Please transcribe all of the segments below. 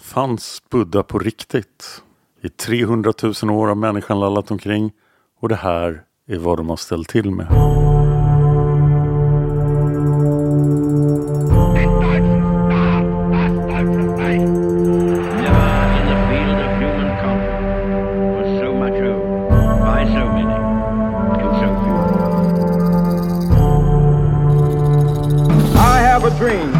Fanns Buddha på riktigt? I 300 000 år har människan lallat omkring och det här är vad de har ställt till med. I have a dream.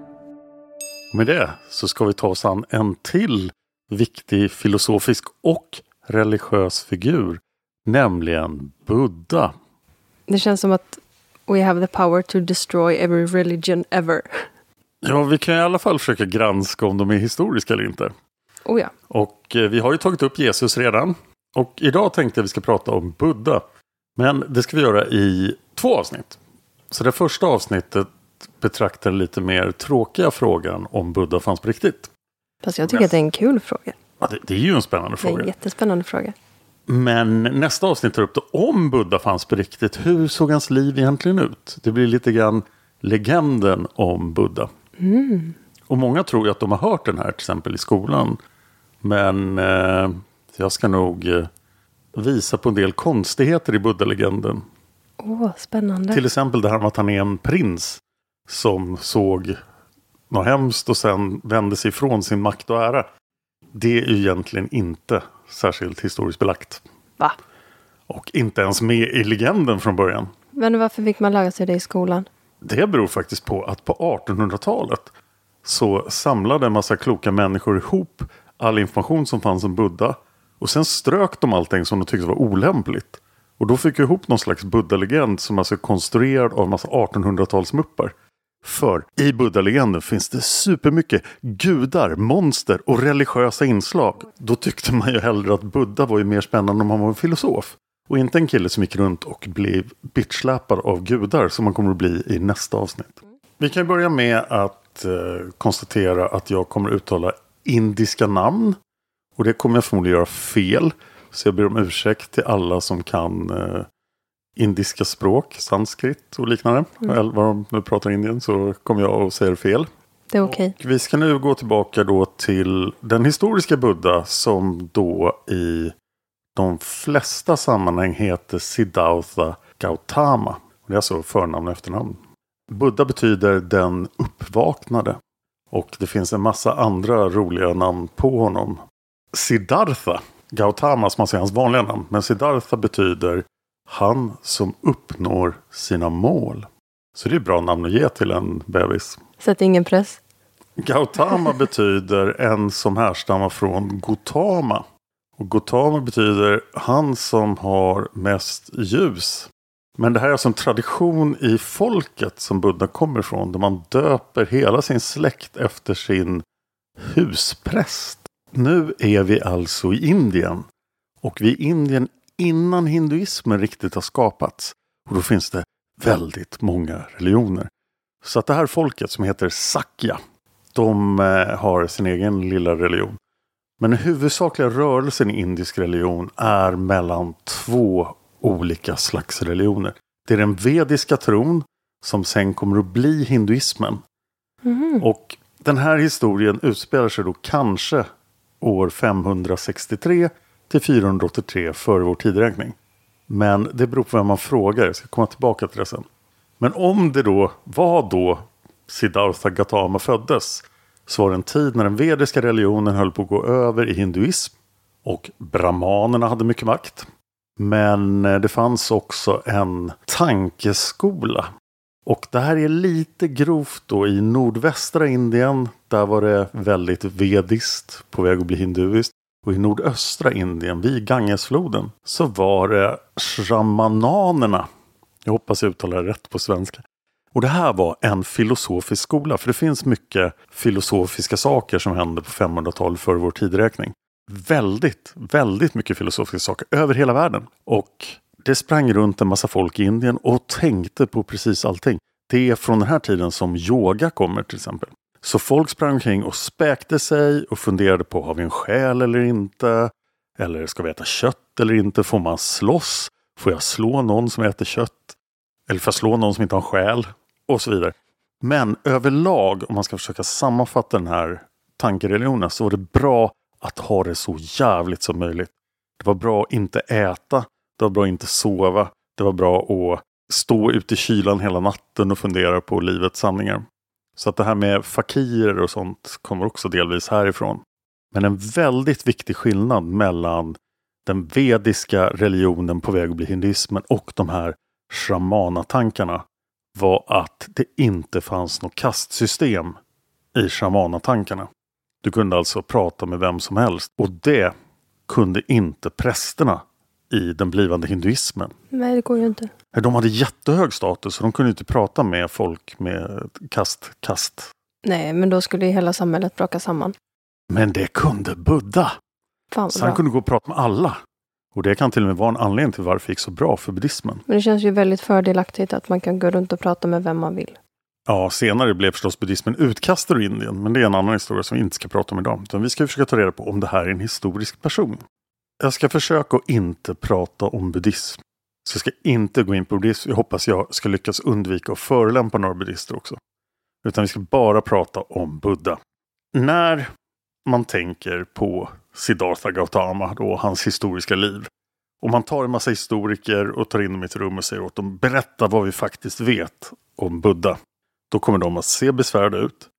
Med det så ska vi ta oss an en till viktig filosofisk och religiös figur, nämligen Buddha. Det känns som att we have the power to destroy every religion ever. Ja, vi kan i alla fall försöka granska om de är historiska eller inte. Oh ja. Och eh, vi har ju tagit upp Jesus redan. Och idag tänkte jag vi ska prata om Buddha. Men det ska vi göra i två avsnitt. Så det första avsnittet betraktar lite mer tråkiga frågan om Buddha fanns på riktigt. Fast jag tycker att det är en kul fråga. Ja, det, det är ju en spännande Det är fråga. en jättespännande fråga. Men nästa avsnitt tar upp det om Buddha fanns på riktigt. Hur såg hans liv egentligen ut? Det blir lite grann legenden om Buddha. Mm. Och många tror ju att de har hört den här till exempel i skolan. Men eh, jag ska nog eh, visa på en del konstigheter i Buddha-legenden. Åh, spännande. Till exempel det här med att han är en prins som såg något hemskt och sen vände sig ifrån sin makt och ära. Det är egentligen inte särskilt historiskt belagt. Va? Och inte ens med i legenden från början. Men varför fick man lära sig det i skolan? Det beror faktiskt på att på 1800-talet så samlade en massa kloka människor ihop all information som fanns om Buddha. Och sen strök de allting som de tyckte var olämpligt. Och då fick jag ihop någon slags Buddha-legend som alltså är konstruerad av en massa 1800-talsmuppar. För i Buddha-legenden finns det supermycket gudar, monster och religiösa inslag. Då tyckte man ju hellre att Buddha var ju mer spännande om han var en filosof. Och inte en kille som gick runt och blev bitchläpad av gudar som man kommer att bli i nästa avsnitt. Vi kan börja med att eh, konstatera att jag kommer att uttala indiska namn. Och det kommer jag förmodligen göra fel. Så jag ber om ursäkt till alla som kan eh, indiska språk, sanskrit och liknande. Mm. Eller vad de nu pratar i Indien så kommer jag säga det fel. Det är okej. Vi ska nu gå tillbaka då till den historiska Buddha som då i de flesta sammanhang heter Siddhartha Gautama. Det är alltså förnamn och efternamn. Buddha betyder den uppvaknade. Och det finns en massa andra roliga namn på honom. Siddhartha, Gautama som man säger hans vanliga namn. Men Siddhartha betyder han som uppnår sina mål. Så det är ett bra namn att ge till en bebis. Sätt ingen press. Gautama betyder en som härstammar från Gotama. Och Gotama betyder han som har mest ljus. Men det här är alltså en tradition i folket som Buddha kommer ifrån. Där man döper hela sin släkt efter sin huspräst. Nu är vi alltså i Indien. Och vi är i Indien innan hinduismen riktigt har skapats. Och då finns det väldigt många religioner. Så att det här folket som heter Sakya. De eh, har sin egen lilla religion. Men den huvudsakliga rörelsen i indisk religion är mellan två olika slags religioner. Det är den vediska tron som sen kommer att bli hinduismen. Mhm. Och den här historien utspelar sig då kanske år 563 till 483 före vår tideräkning. Men det beror på vem man frågar. Jag ska komma tillbaka till det sen. Men om det då var då Siddhartha Gautama föddes så var det en tid när den vediska religionen höll på att gå över i hinduism och brahmanerna hade mycket makt. Men eh, det fanns också en tankeskola. Och det här är lite grovt då i nordvästra Indien. Där var det väldigt vediskt på väg att bli hinduiskt. Och i nordöstra Indien vid Gangesfloden så var det shamananerna. Jag hoppas jag uttalar det rätt på svenska. Och det här var en filosofisk skola. För det finns mycket filosofiska saker som hände på 500-talet före vår tideräkning. Väldigt, väldigt mycket filosofiska saker över hela världen. Och det sprang runt en massa folk i Indien och tänkte på precis allting. Det är från den här tiden som yoga kommer till exempel. Så folk sprang omkring och späkte sig och funderade på har vi en själ eller inte? Eller ska vi äta kött eller inte? Får man slåss? Får jag slå någon som äter kött? Eller får jag slå någon som inte har en själ? Och så vidare. Men överlag, om man ska försöka sammanfatta den här tankereligionen, så var det bra att ha det så jävligt som möjligt. Det var bra att inte äta. Det var bra att inte sova. Det var bra att stå ute i kylan hela natten och fundera på livets sanningar. Så att det här med fakirer och sånt kommer också delvis härifrån. Men en väldigt viktig skillnad mellan den vediska religionen på väg att bli hinduismen och de här shamanatankarna var att det inte fanns något kastsystem i shamanatankarna. Du kunde alltså prata med vem som helst och det kunde inte prästerna i den blivande hinduismen. Nej, det går ju inte. De hade jättehög status och de kunde inte prata med folk med kast, kast. Nej, men då skulle ju hela samhället braka samman. Men det kunde Buddha. Fan Så han bra. kunde gå och prata med alla. Och det kan till och med vara en anledning till varför det gick så bra för buddhismen. Men det känns ju väldigt fördelaktigt att man kan gå runt och prata med vem man vill. Ja, senare blev förstås buddhismen utkastad ur Indien. Men det är en annan historia som vi inte ska prata om idag. Utan vi ska försöka ta reda på om det här är en historisk person. Jag ska försöka att inte prata om buddhism. Så jag ska inte gå in på buddhism. Jag hoppas jag ska lyckas undvika att förolämpa några buddhister också. Utan vi ska bara prata om Buddha. När man tänker på Siddhartha Gautama och hans historiska liv. Och man tar en massa historiker och tar in dem i ett rum och säger åt dem berätta vad vi faktiskt vet om Buddha. Då kommer de att se besvärade ut.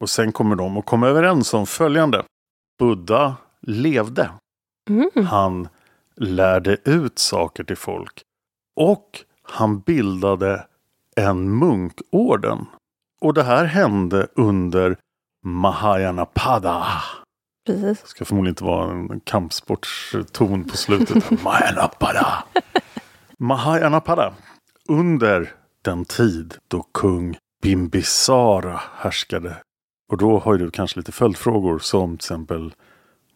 Och sen kommer de att komma överens om följande. Buddha levde. Han lärde ut saker till folk. Och han bildade en munkorden. Och det här hände under Mahayanapada. Precis. Det ska förmodligen inte vara en kampsportston på slutet. Mahayanapada. Mahayanapada. Under den tid då kung Bimbisara härskade. Och då har ju du kanske lite följdfrågor som till exempel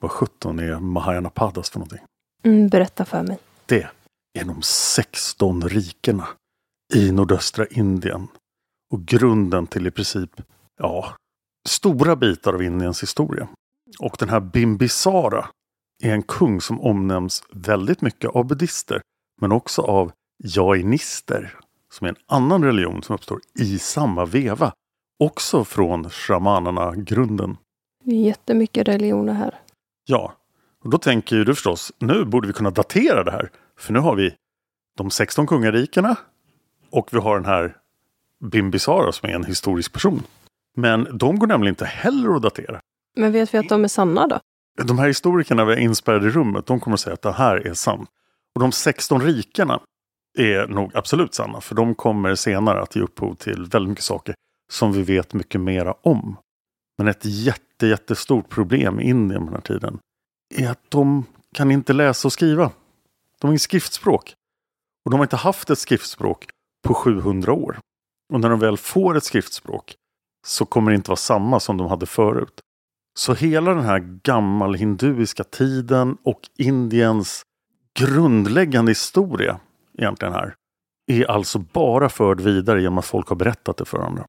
vad 17 är Mahayanapadas för någonting? Mm, berätta för mig. Det är de 16 rikena i nordöstra Indien. Och grunden till i princip, ja, stora bitar av Indiens historia. Och den här Bimbisara är en kung som omnämns väldigt mycket av buddister. Men också av jainister. Som är en annan religion som uppstår i samma veva. Också från shamanerna-grunden. Jättemycket religioner här. Ja, och då tänker ju du förstås, nu borde vi kunna datera det här. För nu har vi de 16 kungarikena och vi har den här Bimbisara som är en historisk person. Men de går nämligen inte heller att datera. Men vet vi att de är sanna då? De här historikerna vi är inspärrade i rummet, de kommer att säga att det här är sant. Och de 16 rikena är nog absolut sanna. För de kommer senare att ge upphov till väldigt mycket saker som vi vet mycket mera om. Men ett jätte, jättestort problem i Indien på den här tiden är att de kan inte läsa och skriva. De har inget skriftspråk. Och de har inte haft ett skriftspråk på 700 år. Och när de väl får ett skriftspråk så kommer det inte vara samma som de hade förut. Så hela den här gammal hinduiska tiden och Indiens grundläggande historia egentligen här är alltså bara förd vidare genom att folk har berättat det för varandra.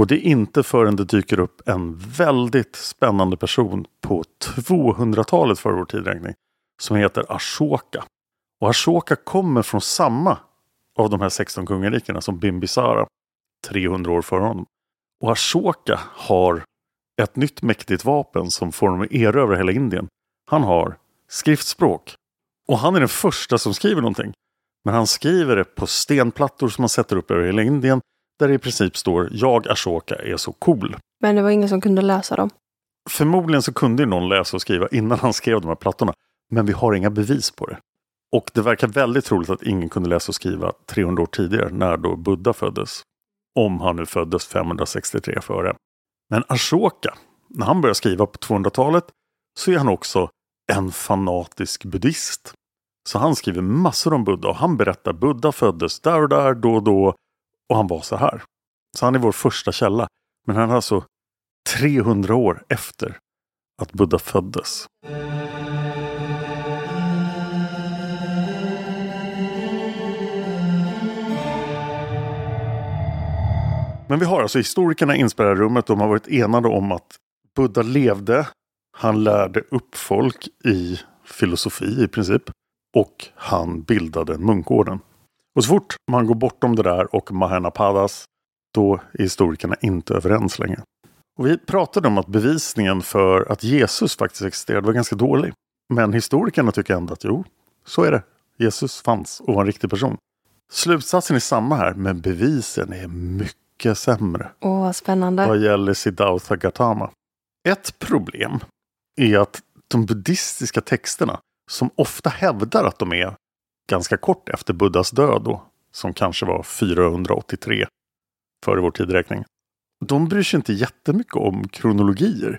Och det är inte förrän det dyker upp en väldigt spännande person på 200-talet före vår tidräkning som heter Ashoka. Och Ashoka kommer från samma av de här 16 kungarikena som Bimbisara 300 år före honom. Och Ashoka har ett nytt mäktigt vapen som får honom att erövra hela Indien. Han har skriftspråk. Och han är den första som skriver någonting. Men han skriver det på stenplattor som han sätter upp över hela Indien. Där det i princip står Jag Ashoka är så cool. Men det var ingen som kunde läsa dem. Förmodligen så kunde någon läsa och skriva innan han skrev de här plattorna. Men vi har inga bevis på det. Och det verkar väldigt troligt att ingen kunde läsa och skriva 300 år tidigare när då Buddha föddes. Om han nu föddes 563 före. Men Ashoka, när han börjar skriva på 200-talet så är han också en fanatisk buddhist. Så han skriver massor om Buddha och han berättar Buddha föddes där och där, då och då och han var så här. Så han är vår första källa. Men han är alltså 300 år efter att Buddha föddes. Men vi har alltså historikerna inspärrade i rummet. De har varit enade om att Buddha levde. Han lärde upp folk i filosofi i princip. Och han bildade munkorden. Och så fort man går bortom det där och Mahanapadas då är historikerna inte överens längre. Och vi pratade om att bevisningen för att Jesus faktiskt existerade var ganska dålig. Men historikerna tycker ändå att jo, så är det. Jesus fanns och var en riktig person. Slutsatsen är samma här, men bevisen är mycket sämre. Åh, vad spännande. Vad gäller Siddhartha Gautama. Ett problem är att de buddhistiska texterna, som ofta hävdar att de är ganska kort efter Buddhas död då, som kanske var 483 före vår tidräkning. De bryr sig inte jättemycket om kronologier.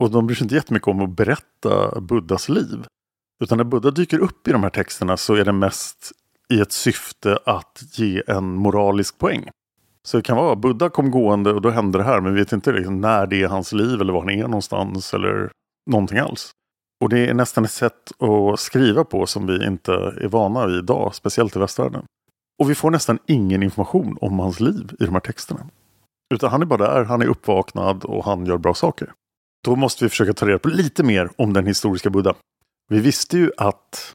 Och de bryr sig inte jättemycket om att berätta Buddhas liv. Utan när Buddha dyker upp i de här texterna så är det mest i ett syfte att ge en moralisk poäng. Så det kan vara att Buddha kom gående och då hände det här men vi vet inte liksom när det är hans liv eller var han är någonstans eller någonting alls. Och det är nästan ett sätt att skriva på som vi inte är vana vid idag, speciellt i västvärlden. Och vi får nästan ingen information om hans liv i de här texterna. Utan han är bara där, han är uppvaknad och han gör bra saker. Då måste vi försöka ta reda på lite mer om den historiska Buddha. Vi visste ju att,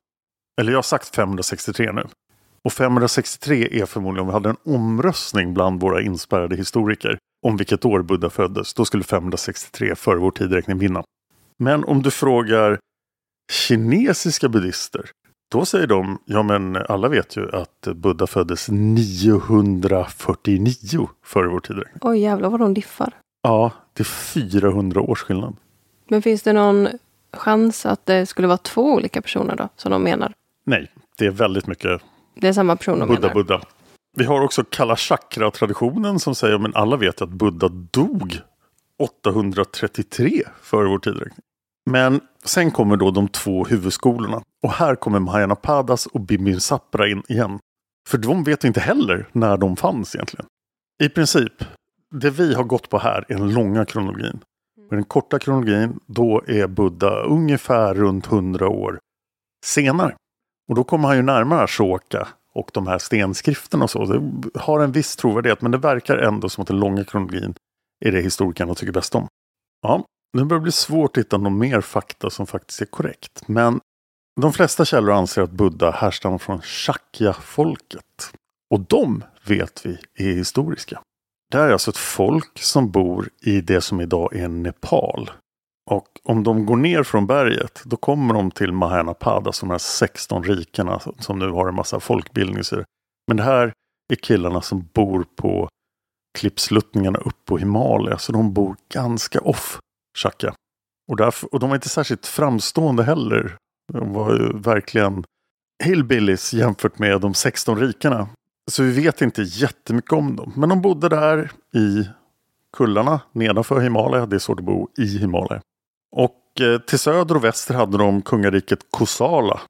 eller jag har sagt 563 nu. Och 563 är förmodligen om vi hade en omröstning bland våra inspärrade historiker om vilket år Buddha föddes. Då skulle 563 före vår tidräkning vinna. Men om du frågar kinesiska buddister då säger de, ja men alla vet ju att Buddha föddes 949 före vår tidräkning. Oj jävlar vad de diffar. Ja, det är 400 års skillnad. Men finns det någon chans att det skulle vara två olika personer då, som de menar? Nej, det är väldigt mycket Det är samma person de Buddha menar? Buddha. Vi har också Kalla chakra-traditionen som säger, men alla vet ju att Buddha dog 833 före vår tidräkning. Men sen kommer då de två huvudskolorna. Och här kommer Mahayanapadas och Bimbisapra in igen. För de vet inte heller när de fanns egentligen. I princip, det vi har gått på här är den långa kronologin. Och den korta kronologin, då är Buddha ungefär runt 100 år senare. Och då kommer han ju närmare Ashoka och de här stenskrifterna och så. Det har en viss trovärdighet men det verkar ändå som att den långa kronologin är det historikerna tycker bäst om. Ja, nu börjar det bli svårt att hitta någon mer fakta som faktiskt är korrekt. Men de flesta källor anser att Buddha härstammar från Shakya-folket. Och de vet vi är historiska. Det här är alltså ett folk som bor i det som idag är Nepal. Och om de går ner från berget då kommer de till Mahanapada som de här 16 rikena som nu har en massa folkbildning. Men det här är killarna som bor på klippsluttningarna upp på Himalaya. Så de bor ganska off Chaka. Och, därför, och de var inte särskilt framstående heller. De var ju verkligen hillbillies jämfört med de 16 rikarna. Så vi vet inte jättemycket om dem. Men de bodde där i kullarna nedanför Himalaya. Det är svårt att bo i Himalaya. Och eh, till söder och väster hade de kungariket Kosala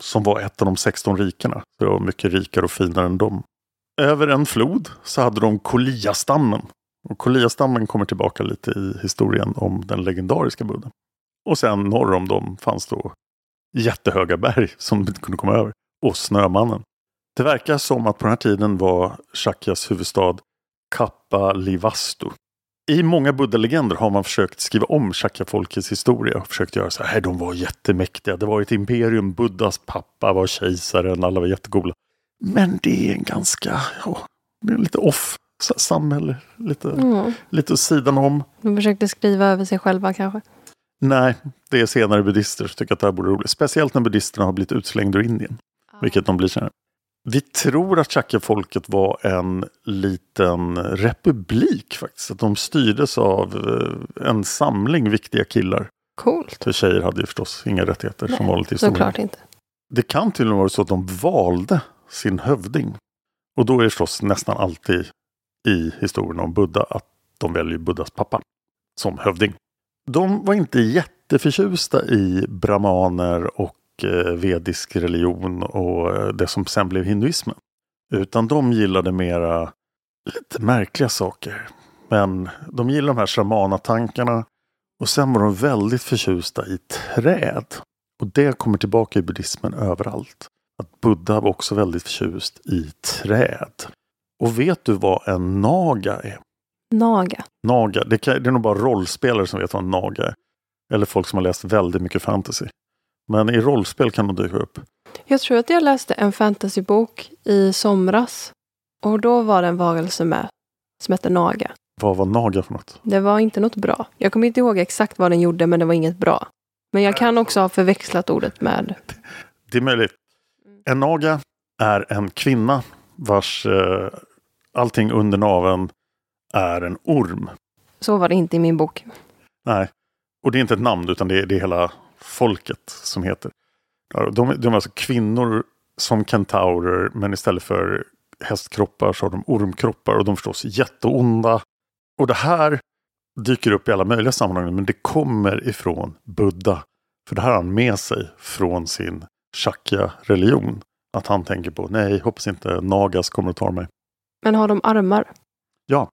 som var ett av de 16 rikena. Så det var mycket rikare och finare än dem. Över en flod så hade de Koliastammen. Och Koliastammen kommer tillbaka lite i historien om den legendariska Buddha. Och sen norr om dem fanns då jättehöga berg som de inte kunde komma över. Och Snömannen. Det verkar som att på den här tiden var Shakyas huvudstad Kapalivastu. I många buddha-legender har man försökt skriva om Shakya-folkets historia och försökt göra så här. Äh, de var jättemäktiga. Det var ett imperium. Buddhas pappa var kejsaren. Alla var jättegoda. Men det är en ganska, ja, lite off samhälle. Lite, Mm. lite sidan om. De försökte skriva över sig själva kanske. Nej, det är senare buddister som tycker att det här borde roligt. Speciellt när buddisterna har blivit utslängda ur Indien. Vilket de blir senare. Vi tror att Shakya-folket var en liten republik faktiskt. Att de styrdes av eh, en samling viktiga killar. Coolt. För tjejer hade ju förstås inga rättigheter som vanligt i historien. Såklart inte. Det kan till och med vara så att de valde sin hövding. Och då är det förstås nästan alltid i historien om Buddha att de väljer Buddhas pappa som hövding. De var inte jätteförtjusta i brahmaner och eh, vedisk religion och eh, det som sen blev hinduismen. Utan de gillade mera lite märkliga saker. Men de gillade de här shamanatankarna. Och sen var de väldigt förtjusta i träd. Och det kommer tillbaka i buddhismen överallt. Att Buddha var också väldigt förtjust i träd. Och vet du vad en naga är? Naga. Naga, det, kan, det är nog bara rollspelare som vet vad en naga är. Eller folk som har läst väldigt mycket fantasy. Men i rollspel kan de dyka upp. Jag tror att jag läste en fantasybok i somras. Och då var det en varelse med som hette Naga. Vad var naga för något? Det var inte något bra. Jag kommer inte ihåg exakt vad den gjorde, men det var inget bra. Men jag kan också ha förväxlat ordet med... Det är möjligt. En naga är en kvinna vars eh, allting under naveln är en orm. Så var det inte i min bok. Nej, och det är inte ett namn utan det är, det är hela folket som heter. De, de är alltså kvinnor som kentaurer men istället för hästkroppar så har de ormkroppar och de förstås jätteonda. Och det här dyker upp i alla möjliga sammanhang men det kommer ifrån Buddha. För det här har han med sig från sin Shakya-religion. Att han tänker på nej, hoppas inte Nagas kommer att ta mig. Men har de armar? Ja,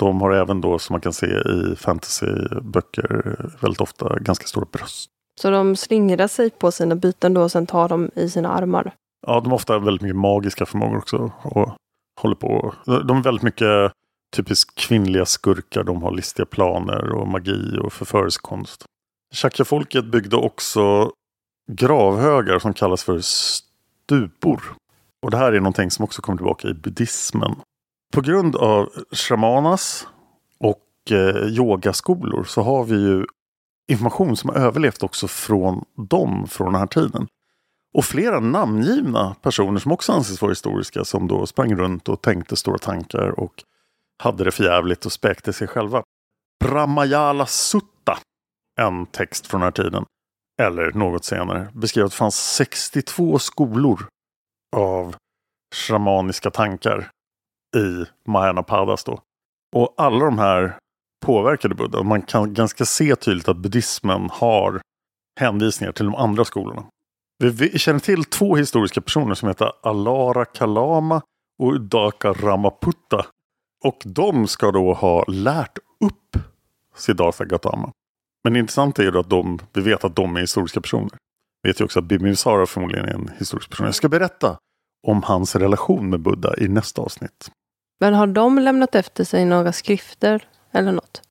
de har även då som man kan se i fantasyböcker väldigt ofta ganska stora bröst. Så de slingrar sig på sina byten då och sen tar de i sina armar? Ja, de har ofta väldigt mycket magiska förmågor också. Och håller på. De är väldigt mycket typiskt kvinnliga skurkar. De har listiga planer och magi och förförelsekonst. Shakya-folket byggde också gravhögar som kallas för stupor. Och det här är någonting som också kommer tillbaka i buddhismen. På grund av shamanas och eh, yogaskolor så har vi ju information som har överlevt också från dem från den här tiden. Och flera namngivna personer som också anses vara historiska som då sprang runt och tänkte stora tankar och hade det förjävligt och späkte sig själva. Brahmayala Sutta, en text från den här tiden, eller något senare, beskrev att det fanns 62 skolor av shamaniska tankar i Mahanapadas då. Och alla de här påverkade Buddha. Man kan ganska se tydligt att buddhismen har hänvisningar till de andra skolorna. Vi, vi känner till två historiska personer som heter Alara Kalama och Udaka Ramaputta. Och de ska då ha lärt upp Siddhartha Gautama. Men det intressanta är ju att de, vi vet att de är historiska personer. Vi vet ju också att Bimbisara förmodligen är en historisk person. Jag ska berätta om hans relation med Buddha i nästa avsnitt. Men har de lämnat efter sig några skrifter eller något?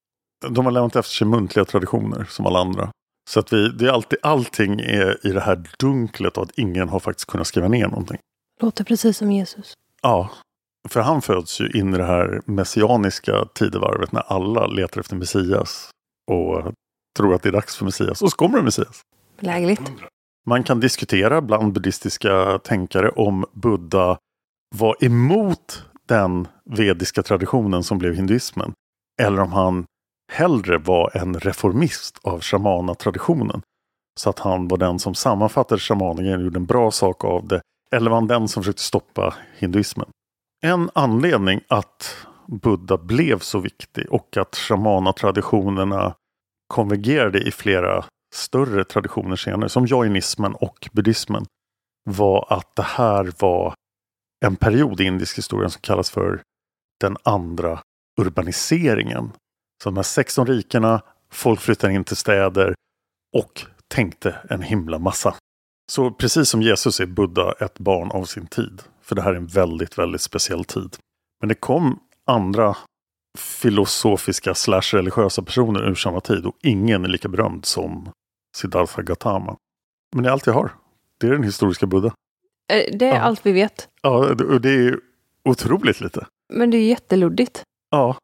De har lämnat efter sig muntliga traditioner som alla andra. Så att vi, det är alltid, allting är i det här dunklet och att ingen har faktiskt kunnat skriva ner någonting. Låter precis som Jesus. Ja, för han föds ju in i det här messianiska tidevarvet när alla letar efter Messias och tror att det är dags för Messias. Och så kommer det Messias. Lägligt. Man kan diskutera bland buddhistiska tänkare om Buddha var emot den vediska traditionen som blev hinduismen. Eller om han hellre var en reformist av shamana-traditionen. Så att han var den som sammanfattade shamaningen och gjorde en bra sak av det. Eller var han den som försökte stoppa hinduismen. En anledning att Buddha blev så viktig och att shamana-traditionerna konvergerade i flera större traditioner senare, som jainismen och buddhismen, var att det här var en period i indisk historia som kallas för den andra urbaniseringen. Så de här 16 rikena, folk flyttar in till städer och tänkte en himla massa. Så precis som Jesus är Buddha ett barn av sin tid. För det här är en väldigt, väldigt speciell tid. Men det kom andra filosofiska slash religiösa personer ur samma tid och ingen är lika berömd som Siddhartha Gautama. Men det är allt jag har. Det är den historiska Buddha. Eh, Det är Ja. allt vi vet. Ja, och det är otroligt lite. Men det är jätteluddigt. Ja.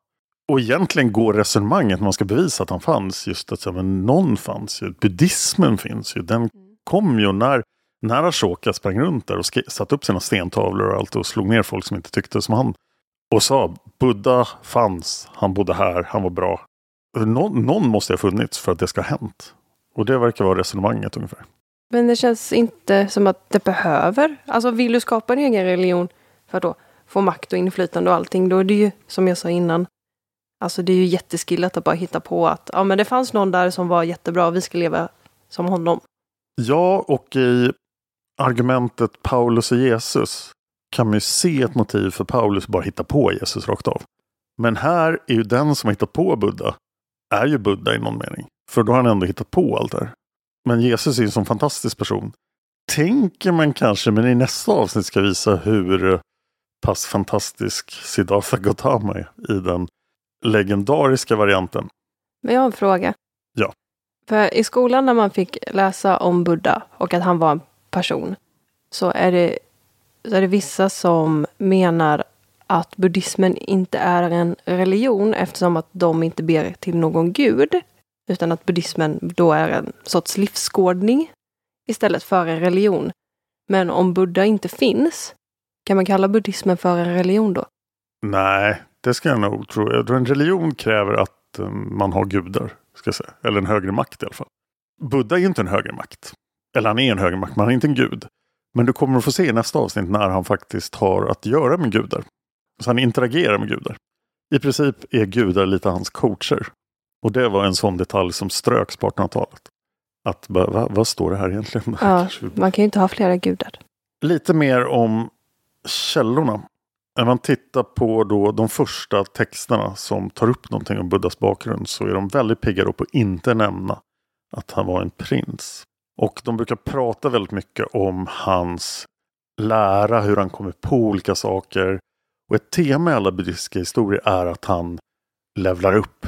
Och egentligen går resonemanget man ska bevisa att han fanns just att men någon fanns ju. Buddhismen finns ju. Den kom ju när, när Ashoka sprang runt där och satte upp sina stentavlor och allt och slog ner folk som inte tyckte som han. Och sa Buddha fanns, han bodde här, han var bra. Någon, någon måste ha funnits för att det ska ha hänt. Och det verkar vara resonemanget ungefär. Men det känns inte som att det behöver. Alltså vill du skapa en egen religion för att då få makt och inflytande och allting, då är det ju som jag sa innan. Alltså det är ju jätteskillat att bara hitta på att ja, men det fanns någon där som var jättebra vi ska leva som honom. Ja, och i argumentet Paulus och Jesus kan man ju se ett motiv för Paulus bara hitta på Jesus rakt av. Men här är ju den som har hittat på Buddha, är ju Buddha i någon mening. För då har han ändå hittat på allt det här. Men Jesus är ju en sån fantastisk person. Tänker man kanske, men i nästa avsnitt ska visa hur pass fantastisk Siddhartha Gautama är i den legendariska varianten. Men jag har en fråga. Ja. För i skolan när man fick läsa om Buddha och att han var en person så är det, så är det vissa som menar att buddhismen inte är en religion eftersom att de inte ber till någon gud. Utan att buddhismen då är en sorts livsskådning istället för en religion. Men om Buddha inte finns, kan man kalla buddhismen för en religion då? Nej, det ska jag nog tro. Jag tror en religion kräver att eh, man har gudar. Ska jag säga. Eller en högre makt i alla fall. Buddha är ju inte en högre makt. Eller han är en högre makt, men han är inte en gud. Men du kommer att få se i nästa avsnitt när han faktiskt har att göra med gudar. Så han interagerar med gudar. I princip är gudar lite hans coacher. Och det var en sån detalj som ströks på 1800-talet. Att, va, vad står det här egentligen? Ja, man kan ju inte ha flera gudar. Lite mer om källorna. När man tittar på då de första texterna som tar upp någonting om Buddhas bakgrund så är de väldigt pigga på att inte nämna att han var en prins. Och de brukar prata väldigt mycket om hans lära, hur han kommer på olika saker. Och ett tema i alla buddhistiska historier är att han levlar upp.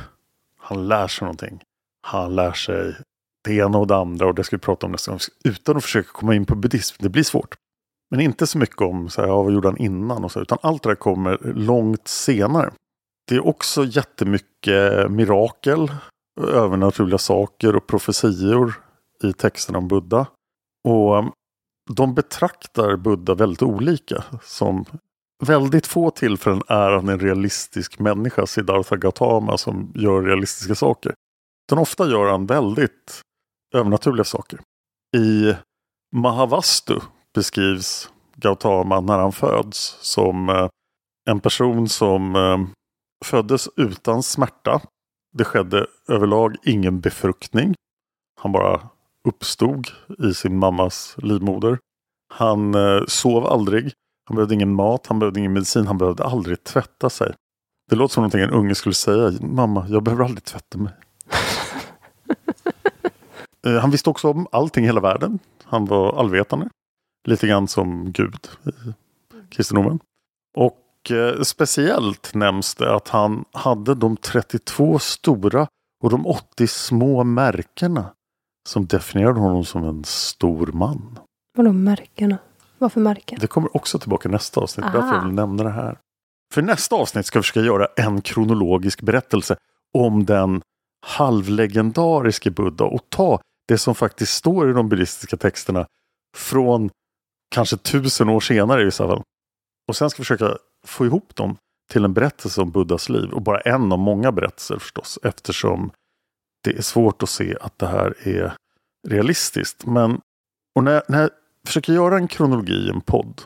Han lär sig någonting. Han lär sig det ena och det andra och det ska vi prata om nästa gång. Utan att försöka komma in på buddhism. Det blir svårt. Men inte så mycket om så här, ja, vad gjorde han innan och så, utan allt det där kommer långt senare. Det är också jättemycket mirakel, övernaturliga saker och profetior i texten om Buddha. Och um, de betraktar Buddha väldigt olika. Som väldigt få tillfällen är han en realistisk människa, Siddhartha Gautama, som gör realistiska saker. Den ofta gör han väldigt övernaturliga saker. I Mahavastu beskrivs Gautama när han föds som eh, en person som eh, föddes utan smärta. Det skedde överlag ingen befruktning. Han bara uppstod i sin mammas livmoder. Han eh, sov aldrig. Han behövde ingen mat, han behövde ingen medicin, han behövde aldrig tvätta sig. Det låter som någonting en unge skulle säga. Mamma, jag behöver aldrig tvätta mig. Eh, Han visste också om allting i hela världen. Han var allvetande. Lite grann som Gud i kristendomen. Och eh, speciellt nämns det att han hade de 32 stora och de 80 små märkena som definierade honom som en stor man. Vadå märkena? Varför märken? Det kommer också tillbaka i nästa avsnitt. Aha. Därför jag vill nämna det här. För nästa avsnitt ska vi försöka göra en kronologisk berättelse om den halvlegendariske Buddha och ta det som faktiskt står i de buddhistiska texterna från kanske tusen år senare i vissa fall. Och sen ska vi försöka få ihop dem till en berättelse om Buddhas liv och bara en av många berättelser förstås eftersom det är svårt att se att det här är realistiskt. Men och när, när jag försöker göra en kronologi i en podd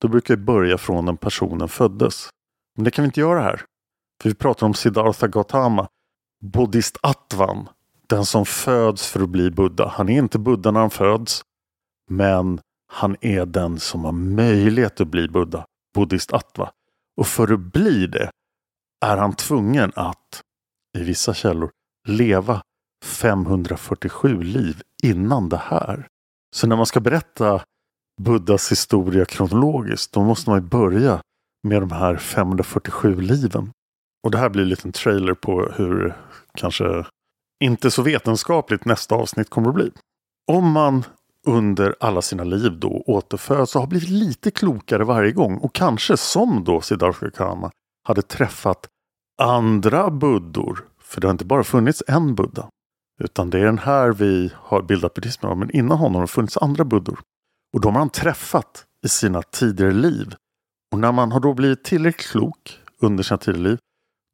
då brukar jag börja från när personen föddes. Men det kan vi inte göra här. För vi pratar om Siddhartha Gautama, Bodhisattvan, den som föds för att bli Buddha. Han är inte Buddha när han föds, men han är den som har möjlighet att bli Buddha, Bodhisattva. Och för att bli det är han tvungen att, i vissa källor, leva 547 liv innan det här. Så när man ska berätta Buddhas historia kronologiskt, då måste man börja med de här 547 liven. Och det här blir en liten trailer på hur kanske inte så vetenskapligt nästa avsnitt kommer att bli. Om man under alla sina liv då återföds och har blivit lite klokare varje gång och kanske som då Siddhartha Gautama hade träffat andra buddor. För det har inte bara funnits en buddha. Utan det är den här vi har bildat buddhismen av. Men innan honom har det funnits andra buddor. Och de har han träffat i sina tidigare liv. Och när man har då blivit tillräckligt klok under sina tidigare liv.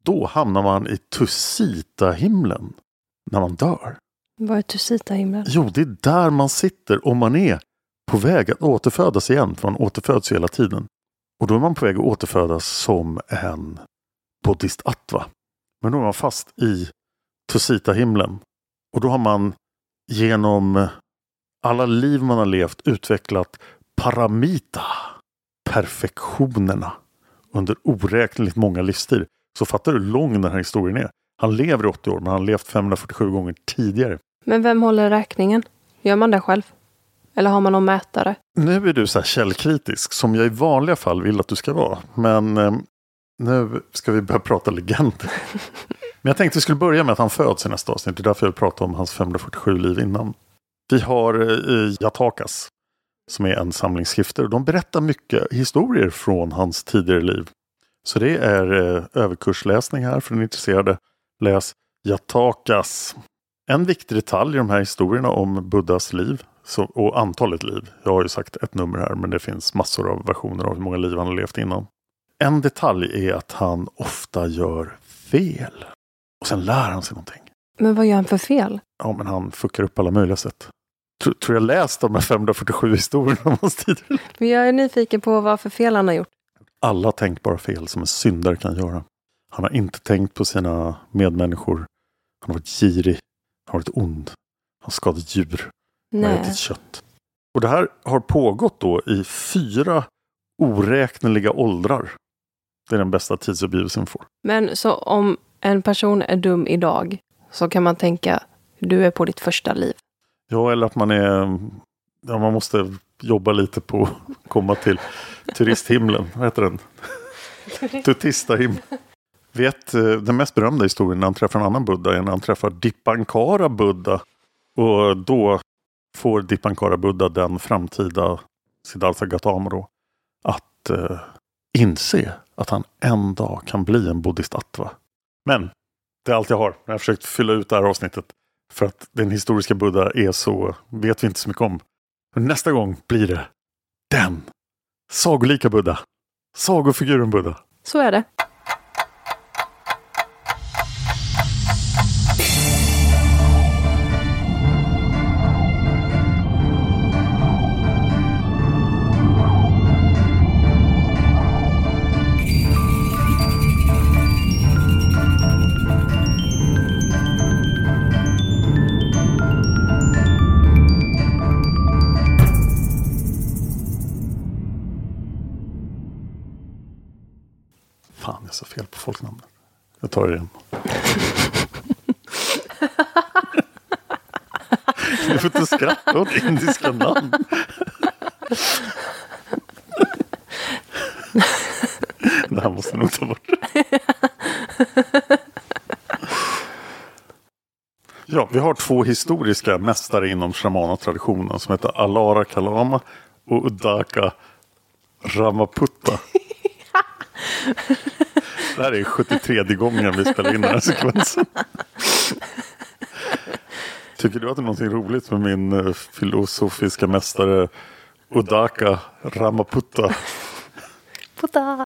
Då hamnar man i Tusita-himlen. När man dör. Vad är Tusita-himlen? Jo, det är där man sitter om man är på väg att återfödas igen. För man återföds hela tiden. Och då är man på väg att återfödas som en bodhisattva. Men då är man fast i Tusita-himlen. Och då har man genom alla liv man har levt utvecklat paramita, perfektionerna, under oräkneligt många livstider. Så fattar du hur lång den här historien är. Han lever i 80 år, men han har levt 547 gånger tidigare. Men vem håller räkningen? Gör man det själv? Eller har man någon mätare? Nu är du så här källkritisk, som jag i vanliga fall vill att du ska vara. Men eh, nu ska vi börja prata legender. Men jag tänkte vi skulle börja med att han föds i nästa avsnitt. Det är därför jag vill prata om hans 547 liv innan. Vi har eh, Jatakas som är en samling skrifter. De berättar mycket historier från hans tidigare liv. Så det är eh, överkursläsning här för den intresserade. Läs Jatakas. En viktig detalj i de här historierna om Buddhas liv så, och antalet liv. Jag har ju sagt ett nummer här men det finns massor av versioner av hur många liv han har levt innan. En detalj är att han ofta gör fel. Och sen lär han sig någonting. Men vad gör han för fel? Ja, men han fuckar upp alla möjliga sätt. Tror, tror jag läst de här 547 historierna om hans tidigare Men jag är nyfiken på vad för fel han har gjort. Alla tänkbara fel som en syndare kan göra. Han har inte tänkt på sina medmänniskor. Han har varit girig. Han har varit ond. Han har skadat djur. Han har Nej. ätit kött. Och det här har pågått då i fyra oräkneliga åldrar. Det är den bästa tidsuppgivelsen vi får. Men så om en person är dum idag så kan man tänka du är på ditt första liv. Ja, eller att man är... Ja, man måste jobba lite på att komma till turisthimlen. Vad heter den? Tutistahimlen. Vet eh, den mest berömda historien när han träffar en annan buddha är när han träffar Dipankara buddha. Och då får Dipankara buddha den framtida Siddhartha Gautama då att eh, inse att han en dag kan bli en bodhisattva. Men det är allt jag har. Jag har försökt fylla ut det här avsnittet. För att den historiska Buddha är så, vet vi inte så mycket om. Men nästa gång blir det den sagolika Buddha. Sagofiguren Buddha. Så är det. Det här måste nog ta bort. Ja, vi har två historiska mästare inom shamana-traditionen som heter Alara Kalama och Udaka Ramaputta. Det här är 73 gången vi spelar in den här sekvensen. Tycker du att det är någonting roligt med min eh, filosofiska mästare Udaka Ramaputta? Putta.